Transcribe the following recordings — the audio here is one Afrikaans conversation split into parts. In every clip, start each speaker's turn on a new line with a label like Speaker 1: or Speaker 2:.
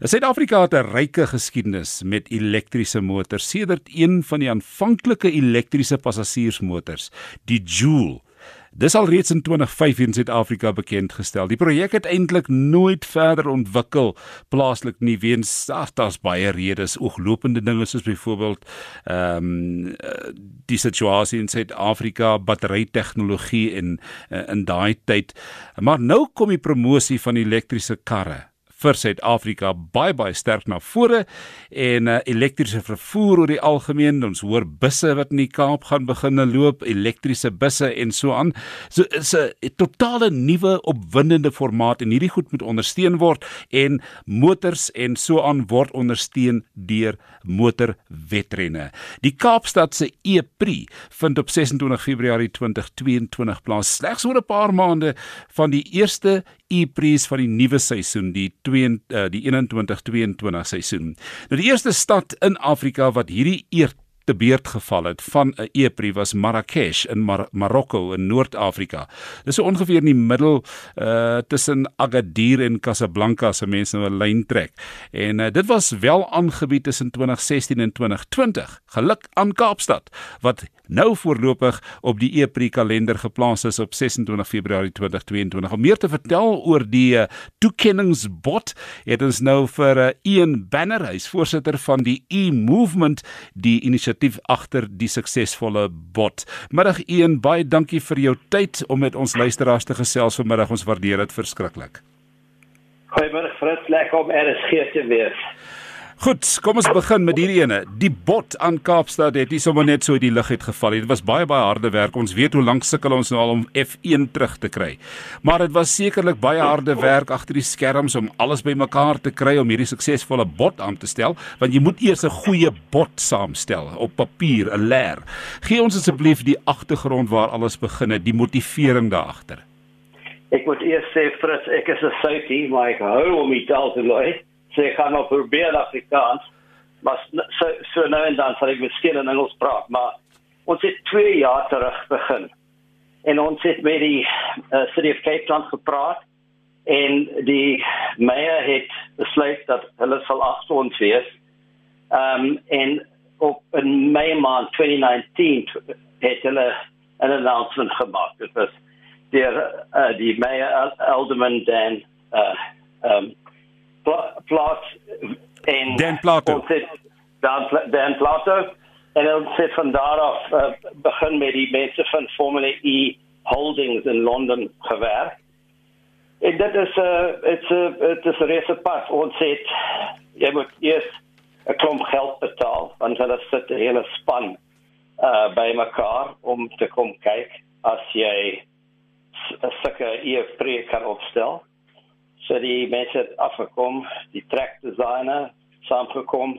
Speaker 1: Suid-Afrika het 'n ryke geskiedenis met elektriese motors. Sedert een van die aanvanklike elektriese passasiersmotors, die Joule, dis al reeds in 2005 in Suid-Afrika bekend gestel. Die projek het eintlik nooit verder ontwikkel plaaslik nie weens daar's baie redes, ooglopende dinge soos byvoorbeeld ehm um, die situasie in Suid-Afrika, batterytegnologie en uh, in daai tyd. Maar nou kom die promosie van elektriese karre vir Suid-Afrika baie baie sterk na vore en uh, elektriese vervoer oor die algemeen ons hoor busse wat in die Kaap gaan begin loop elektriese busse en so aan. So is 'n totale nuwe opwindende formaat en hierdie goed moet ondersteun word en motors en so aan word ondersteun deur motorwetrenne die Kaapstad se E-Prix vind op 26 Februarie 2022 plaas. Slegs oor 'n paar maande van die eerste E-Prix van die nuwe seisoen die 2 uh, die 21-22 seisoen. Nou die eerste stad in Afrika wat hierdie eer te beurt geval het van 'n e-brief was Marrakesh in Mar Marokko in Noord-Afrika. Dis so ongeveer in die middel uh tussen Agadir en Casablanca as mense nou 'n lyn trek. En uh, dit was wel aangebied tussen 2016 en 2020. Geluk aan Kaapstad wat nou voorlopig op die EPRI kalender geplaas is op 26 Februarie 2022. Om meer te vertel oor die uh, toekenningsbot, het ons nou vir uh, Ian Banner, hy's voorsitter van die e-movement, die inisiatief agter die suksesvolle bot. Middag Ian, baie dankie vir jou tyd om met ons luisteraars te gesels vanmiddag. Ons waardeer dit verskriklik.
Speaker 2: Goeiemôre Fritz, lekker om RSG te wees.
Speaker 1: Goed, kom ons begin met hierdie ene. Die bot aan Kaapstad het nie sommer net so uit die lug uit geval nie. Dit was baie baie harde werk. Ons weet hoe lank sukkel ons nou al om F1 terug te kry. Maar dit was sekerlik baie harde werk agter die skerms om alles bymekaar te kry om hierdie suksesvolle bot aan te stel, want jy moet eers 'n goeie bot saamstel op papier, 'n leer. Gee ons asseblief die agtergrond waar alles begin het, die motivering daar agter.
Speaker 2: Ek moet eers sê Fritz, ek is 'n soutie, maar ek hou om die taal te leer sê ek gaan nou probeer Afrikaans. Maar so so nou en dan sal ek miskien in Engels praat, maar ons het 2 jaar terug begin. En ons het met die uh, City of Cape Town gepraat en die mayor het besluit dat hulle sal agter ons wees. Ehm um, en op in Mei maand 2019 het hulle 'n announcement gemaak. Dit was die uh, die mayor Alderman Dan uh ehm um, plaas
Speaker 1: en Dan Plato.
Speaker 2: Dan Dan Plato en ons het van daar af uh, begin met die mense van Formula E Holdings in Londen gewerk. En dit is 'n uh, it's a dit is 'n resepte ons het jy moet eers 'n klomp geld betaal want hulle sit 'n hele span uh by mekaar om te kom kyk as jy 'n sulke e-preek kan opstel. So die mense het afgekom, die track designer saamgekom,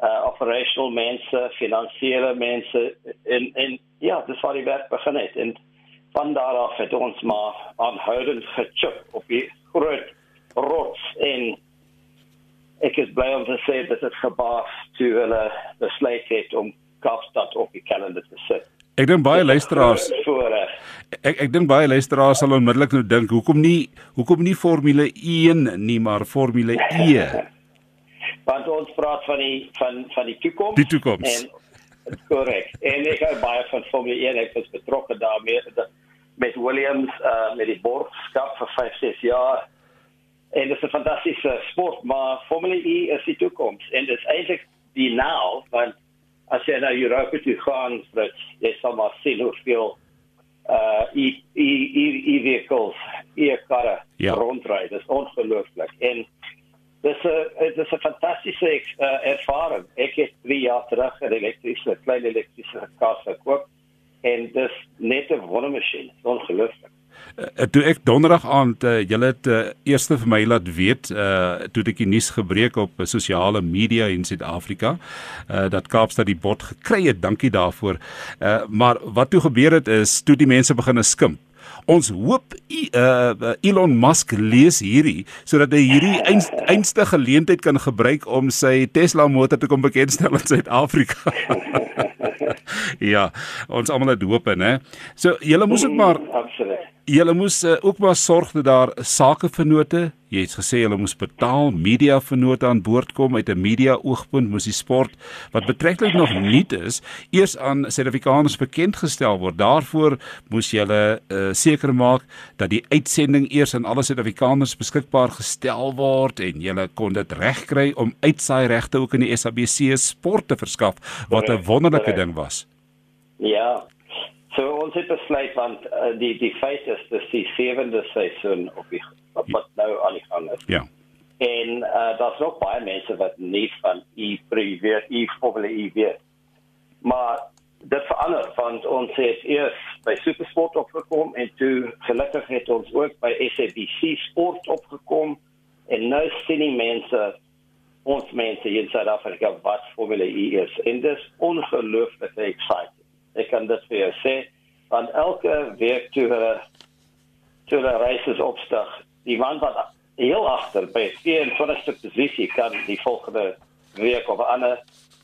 Speaker 2: uh operational mense, finansiële mense en en ja, dis waar die werk begin het en van daar af het ons maar aanhoudend gechip op die groot rots en ek is bly om te sê dat dit gebaas toe hulle besluit het om Kaapstad op die kalender te sit.
Speaker 1: Ek dink baie luisteraars Ek ek dink baie luisteraars sal onmiddellik nou dink hoekom nie hoekom nie Formule 1 nie maar Formule E.
Speaker 2: Want ons praat van die van van die toekoms.
Speaker 1: Die toekoms.
Speaker 2: En korrek. En ek het baie van Formule 1 ek was betrokke daarmee met Williams uh met die borgskap vir 5 6 jaar. En dit is 'n fantastiese sport, maar Formule E is die toekoms en dit is eintlik die nou want as jy na Europa toe gaan, dat jy sal maar sien hoeveel uh e e e, e vehicles, e karre ja. rondry. Dit is ongelooflik. En dis 'n dit is 'n fantastiese uh, ervaring. Ek het 3 jaar terug 'n elektriese klein elektriese kar gekoop en dis net 'n wondermasjien. Ongelooflik.
Speaker 1: Uh, toe ek donderdag aand uh, julle het uh, eerste vir my laat weet uh toe ek die nuus gebreek op uh, sosiale media in Suid-Afrika uh dat Kaapstad die bot gekry het dankie daarvoor uh maar wat toe gebeur het is toe die mense begine skimp Ons hoop uh, Elon Musk lees hierdie sodat hy hierdie einste geleentheid kan gebruik om sy Tesla motor te kom bekendstel in Suid-Afrika. ja, ons almal het hoop en hè. So julle moes dit maar
Speaker 2: Absoluut.
Speaker 1: Julle moes uh, ook maar sorg dat daar sakevennote, jy het gesê julle moes betaal, media vennote aan boord kom uit 'n media oogpunt moes die sport wat betreklik nog nuut is, eers aan Suid-Afrikaners bekend gestel word. Daarvoor moes julle uh, seker maak dat die uitsending eers aan alle Suid-Afrikaners beskikbaar gestel word en julle kon dit regkry om uitsaai regte ook in die SABC sport te verskaf wat 'n wonderlike ding was.
Speaker 2: Ja, So ons het besluit want uh, die die feit is dis die sewende seisoen op die wat nou aan die gang is.
Speaker 1: Ja.
Speaker 2: En uh, daar's nog baie mense wat nie van u privé u formule u weet. Maar dit verander want ons het eers by Supersport opgekom en toe gelukkig het ons ook by SABC Sport opgekom en nou sien die mense ons mense in Suid-Afrika wat formule u is. En dis ongelooflik exciting ek kan dit vir jou sê want elke week toe hulle toe hulle reises opstig die man wat heel agter by 24ste posisie kan die volgende week of 'n ander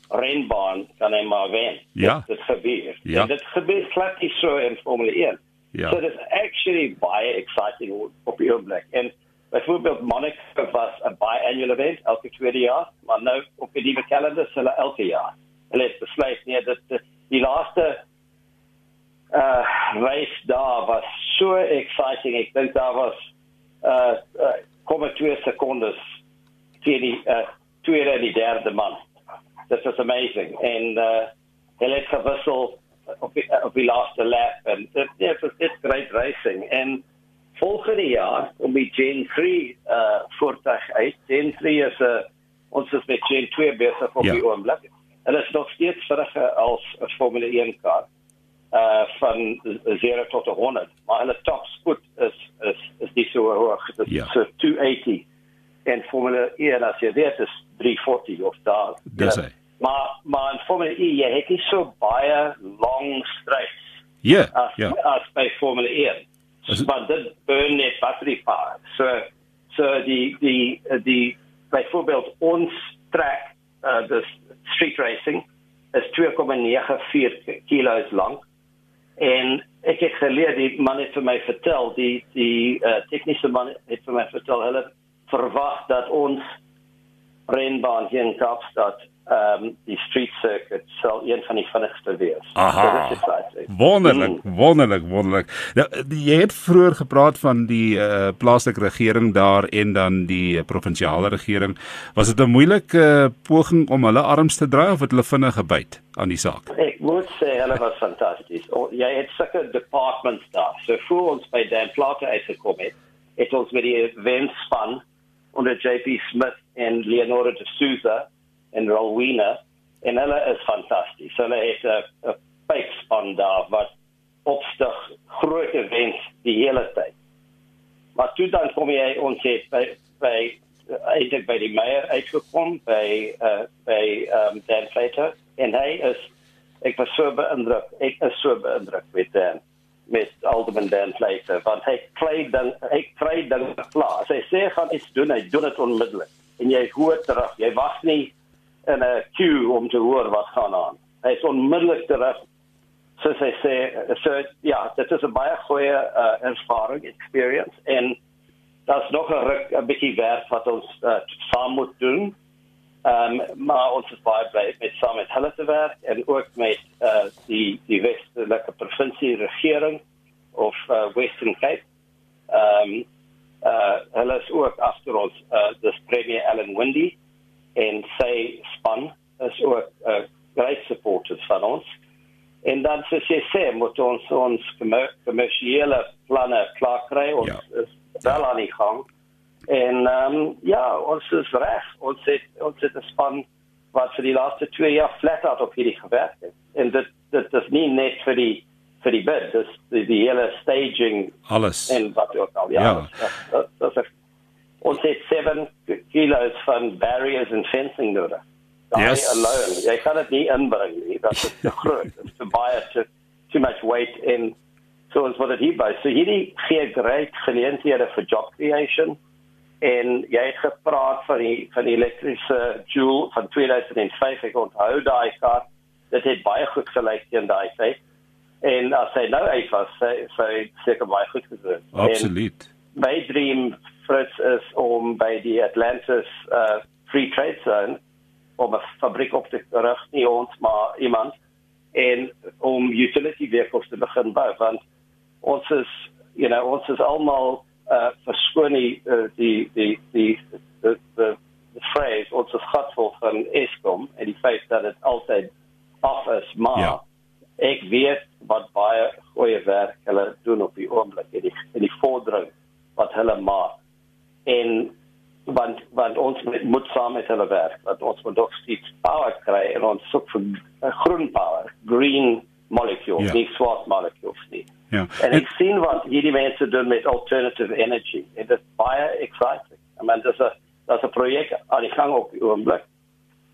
Speaker 2: renbaan kan hy maar wen.
Speaker 1: Ja.
Speaker 2: Dit gebeur.
Speaker 1: Ja.
Speaker 2: dit gebeur glad so in formule 1
Speaker 1: ja.
Speaker 2: so it's actually baie exciting op die oomblik en byvoorbeeld Monaco was 'n biannual event elke tweede jaar maar nou op die nuwe kalender hulle elke jaar. Hulle het besluit nee dit die laaste uh race daar was so exciting. Ek dink daar was uh, uh kom 2 sekondes teen die uh tweede en die derde man. This was amazing and uh hulle het gewissel op die, op die laaste lap en dit ja, was dit great racing en volgende jaar om die Gen 3 uh voertuig uit. Gen 3 is 'n uh, ons is met Gen 2 besig op ja. die oomblik. Hulle is nog steeds vinniger as 'n Formule 1 kar. Uh van 0 tot 100, maar hulle top spoed is is is nie so hoog. Dit is ja. so 280 en Formule 1 as jy weet is 340 of daar.
Speaker 1: Dis hy.
Speaker 2: Maar maar in Formule 1 jy het nie so baie long straights.
Speaker 1: Ja.
Speaker 2: As,
Speaker 1: ja.
Speaker 2: as by Formule 1. Is maar dit burn net battery power. So so die die die byvoorbeeld ons trek uh dis street racing is 2,94 kg lank en ek het geleer die man het vir my vertel die die uh, tegniese man het vir my vertel hulle verwag dat ons renbaan hier in Kaapstad ehm um, die street circuit sal een van die vinnigste wees.
Speaker 1: Aha. So wonderlik, mm. wonderlik, wonderlik. Nou jy het vroeër gepraat van die uh, plaaslike regering daar en dan die provinsiale regering. Was dit 'n moeilike uh, poging om hulle arms te draai of het hulle vinnig gebyt aan die saak?
Speaker 2: Ek moet sê hulle was fantasties. Jy het sulke departments daar. So voor ons by Dan Plater uitgekom het, het ons met die event span onder JP Smith en Leonardo de Souza en Rowena en hulle is fantasties. Hulle het 'n 'n pypspan daar wat opstig groot events die hele tyd. Maar toe dan kom jy ons het by by eintlik by die meier uitgekom by uh, by um, Dan Plater en hy is ek was so beïndruk. Ek is so beïndruk met Dan met Alderman Dan Plater want hy kry dan hy kry dan klaar. Hy sê gaan iets doen, hy doen dit onmiddellik. En jy hoor terug, jy wag nie in 'n queue om te hoor wat gaan aan. Hy is onmiddellik terug. Soos hy sê, so ja, dit is 'n baie goeie uh, ervaring, experience en daar's nog 'n ruk 'n bietjie werk wat ons uh, saam moet doen. Ehm um, maar ons is baie bly met saam met hulle te werk en ook met uh, die die Westelike provinsie regering of uh, Western Cape. Ehm um, uh hulle is ook agter ons uh dis premier Alan Windy en sy span is ook 'n uh, great supporters van ons. En dan sê sy sê moet ons ons kommersiële planne klaar kry ons ja. is wel aan die gang. En ehm um, ja, ons is reg. Ons het ons het 'n span wat vir die laaste 2 jaar flat out op hierdie gewerk het. En dit dit is nie net vir die vir die bid, dis die, die hele staging
Speaker 1: alles.
Speaker 2: En wat ook al ja. ja. Dat, dat, dat is ons het 7 kilos van barriers and fencing nodig. Daai yes. alone, jy kan dit nie inbring nie, dat is te groot. Dit is baie te too much weight in so ons wat dit hier by. So hierdie gee great geleenthede vir job creation en jy het gepraat van die van die elektriese Joule van 2005 ek onthou daai kar dit het baie goed gelyk teen daai tyd En as hy nou uit was, sy sy seker baie goed gedoen.
Speaker 1: Absoluut.
Speaker 2: En my dream Fritz is om by die Atlantis uh Free Trade Zone om 'n fabriek op te rig, nie ons maar iemand en om utility vehicles te begin bou want ons is you know ons is almal uh verskoon die uh, die die die die die die phrase ons is gatvol van Eskom en die feit dat dit altyd af is maar ja. ek weet wat baie goeie werk hulle doen op die oomblik en die en die vordering wat hulle maak en want want ons moet saam met hulle werk dat ons moet ook steeds power kry en ons soek vir uh, groen power green molecules ja. nie swart molecules nie. Ja. En ek sien wat hierdie mense doen met alternative energy. En dit baie exciting. I mean there's a there's a project aan die gang op die oomblik.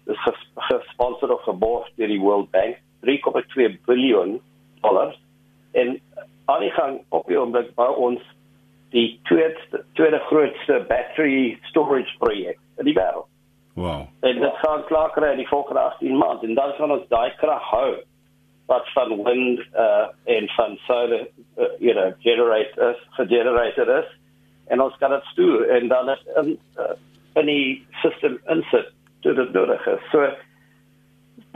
Speaker 2: Dis gesponsor of geborg deur die World Bank 3,2 biljoen dollars. En aan die gang op die oomblik by ons die tweede tweede grootste battery storage projek in die wêreld.
Speaker 1: Wow.
Speaker 2: En dit gaan klaar kry in die volgende 18 maande en dan gaan ons daai krag hou wat van wind uh en van solar uh, you know generators generated is en ons kan dit stuur en dan is in uh, in die system insit dit nodig is. So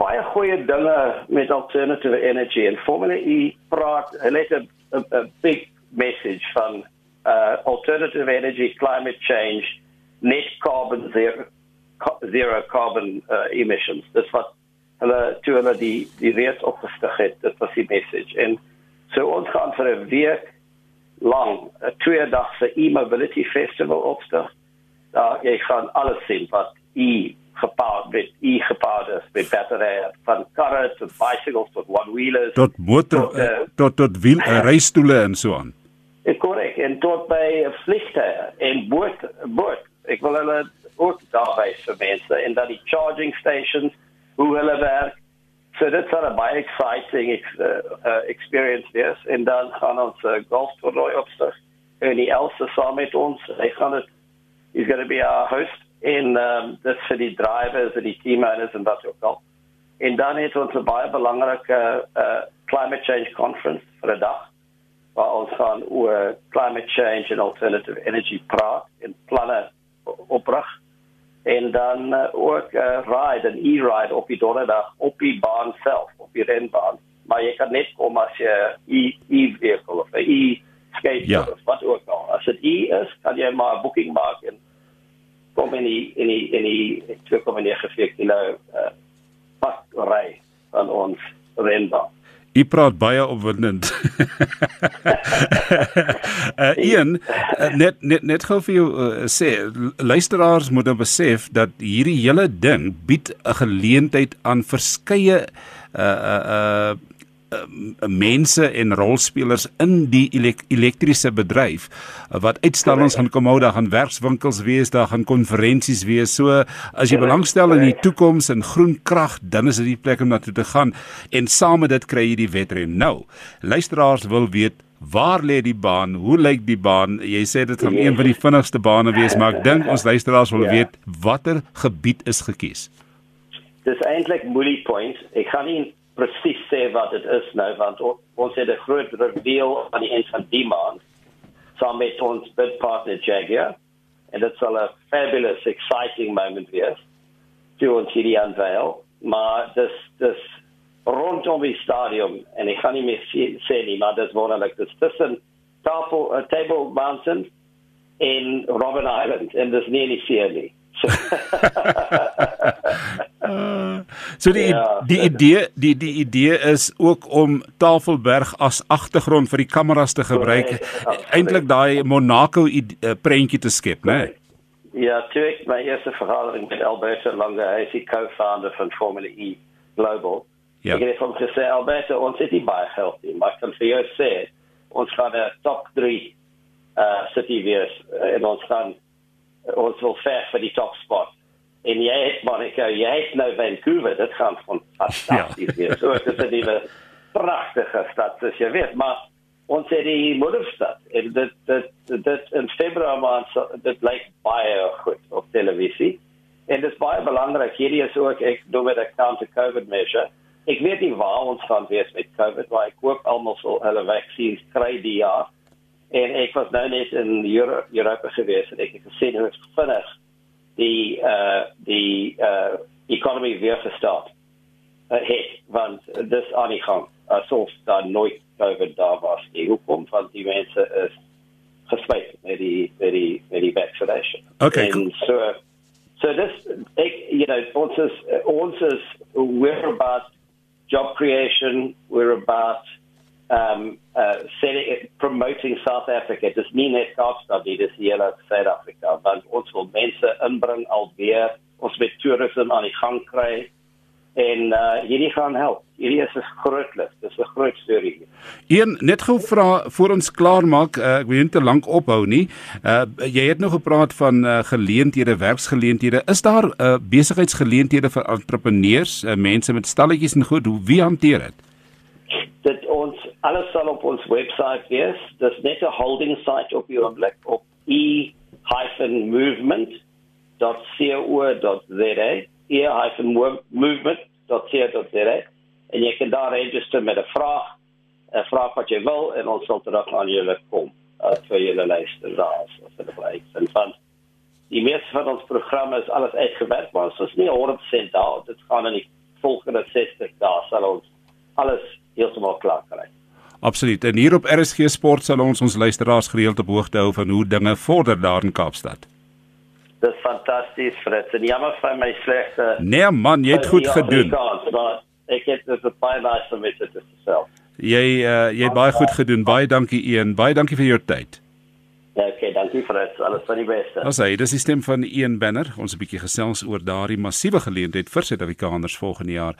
Speaker 2: baie goeie dinge met alternative energy en Formula E praat hulle het 'n big message van uh, alternative energy, climate change, net carbon zero, zero carbon uh, emissions. Dis wat hulle toe hulle die die reeds opgestig het. Dit was die message. En so ons gaan vir 'n week lank 'n twee dagse e-mobility festival opstig. Daar jy gaan alles sien wat e gepaard met e gepaard is met batterye van karre tot bicycles tot one wheelers
Speaker 1: tot motor tot uh, tot, tot wiel uh, reistoele en so aan
Speaker 2: korrek en tot by vliegtuie en boot boot ek wil hulle ook daarby vir mense. En dan die charging stations hoe hulle werk. So dit sal 'n baie exciting ex, uh, uh, experience wees. En dan gaan ons golf toernooi opstig. En die Elsa saam met ons hy gaan dit he's going to be our host. In um, for die drivers en die team owners en dat ook al. En dan het ons 'n baie belangrike climate change conference vir 'n dag waar ons gaan oor climate change en alternative energy praat en planne oprig. En dan uh, ook 'n uh, ride 'n e-ride op die donderdag op die baan self op die renbaan. Maar jy kan net kom as jy e e vehicle of 'n e skate ja. of wat ook al. As dit e is kan jy maar 'n booking maak en kom in die in die in die 2,9 kilo uh, pak ry van ons renbaan
Speaker 1: U praat baie opwindend. uh, een uh, net net net gou vir jou uh, sê luisteraars moet nou besef dat hierdie hele ding bied 'n geleentheid aan verskeie uh uh uh, mense en rolspelers in die elek elektriese bedryf uh, wat uitstallings gaan kom hou, daar gaan werkswinkels wees, daar gaan konferensies wees. So as jy belangstel in die toekoms en groen krag, dan is dit die plek om na toe te gaan en saam met dit kry jy die wedren. Nou, luisteraars wil weet Waar lê die baan? Hoe lyk die baan? Jy sê dit gaan een van die vinnigste bane wees, maar ek dink ons luisteraars wil ja. weet watter gebied is gekies.
Speaker 2: Dis eintlik Mooly Point. Ek gaan nie presies sê wat dit is nou want ons het 'n groot reveal aan die eind van die maand saam met ons bid partner Jaguar en dit sal 'n fabulous exciting moment wees toe ons hierdie unveil maar dis dis rondom die stadion en ek kan nie meer sê nie maar dis wonderlik dis tussen Tafel uh, Table Mountain in Robben Island en dis nie nie see nie
Speaker 1: so die ja, die idee die die idee is ook om Tafelberg as agtergrond vir die kameras te gebruik eintlik daai Monaco uh, prentjie te skep né nee?
Speaker 2: Ja, toe ek my eerste vergadering met Alberto Lange, hy is die co-founder van Formula E Global. Ja. Ek het hom gesê Alberto, ons het nie baie geld nie, maar kan vir jou sê ons gaan 'n top 3 uh city wees en ons gaan ons wil ver vir die top spot. En jy het Monica, jy het nou Vancouver, dit gaan fantasties ja. wees. So dit is 'n nuwe pragtige stad, soos jy weet, maar ons het die moederstad. En dit dit dit in Februarie maand dit lyk baie goed op televisie. En dit is baie belangrik. Hierdie is ook ek doen met 'n counter COVID measure ek weet nie waar ons gaan wees met COVID, maar ek hoop almal sal hulle vaksines kry die jaar. En ek was nou net in Euro Europa gewees en ek het gesien hoe vinnig die uh die uh economy weer gestart uh, het want dis aan die gang asof daar nooit COVID daar was nie. Hoekom? Want die mense is gespuit met die met die met die vaccination.
Speaker 1: Okay,
Speaker 2: en so so this ek you know ons is ons is we're about job creation we're about um uh setting, promoting South Africa dis nie net Kaapstad nie dis hele Suid-Afrika want ons wil mense inbring alweer ons met toerisme aan die gang kry en uh hierdie gaan help hierdie is 'n groot lus dis 'n groot storie
Speaker 1: Een net gou vra voor ons klaar maak, uh, ek wil nie te lank ophou nie. Uh jy het nou gepraat van uh, geleenthede, werksgeleenthede. Is daar uh, besigheidsgeleenthede vir entrepreneurs, uh, mense met stalletjies en goed? Hoe wie hanteer dit?
Speaker 2: dit alles sal op ons webwerf wees. Dis net 'n holding site op die oomblik op e-movement.co.za e-movement.co.za en jy kan daar register met 'n vraag 'n vraag wat jy wil en ons sal terug aan julle kom uh, vir julle luister daar as hulle bly en van die meeste van ons programme is alles uitgewerk maar ons is nie 100% daar. Dit gaan in die volgende 60 dae sal ons alles heeltemal klaar kry.
Speaker 1: Absoluut. En hier op RSG Sport sal ons ons luisteraars gereeld op hoogte hou van hoe dinge vorder daar in Kaapstad.
Speaker 2: Dis fantasties, Fritz. En jammer vir my slegte.
Speaker 1: Nee man, jy het goed gedoen.
Speaker 2: Afrikaans, Ek het dit is baie nice om dit self.
Speaker 1: Jy uh, jy het baie goed gedoen. Baie dankie Ian. Baie dankie vir jou tyd.
Speaker 2: Ja, okay, dankie Fritz. Alles van die beste.
Speaker 1: Ons sê dis die stem van Ian Banner. Ons 'n bietjie gesels oor daardie massiewe geleentheid vir Suid-Afrikaners volgende jaar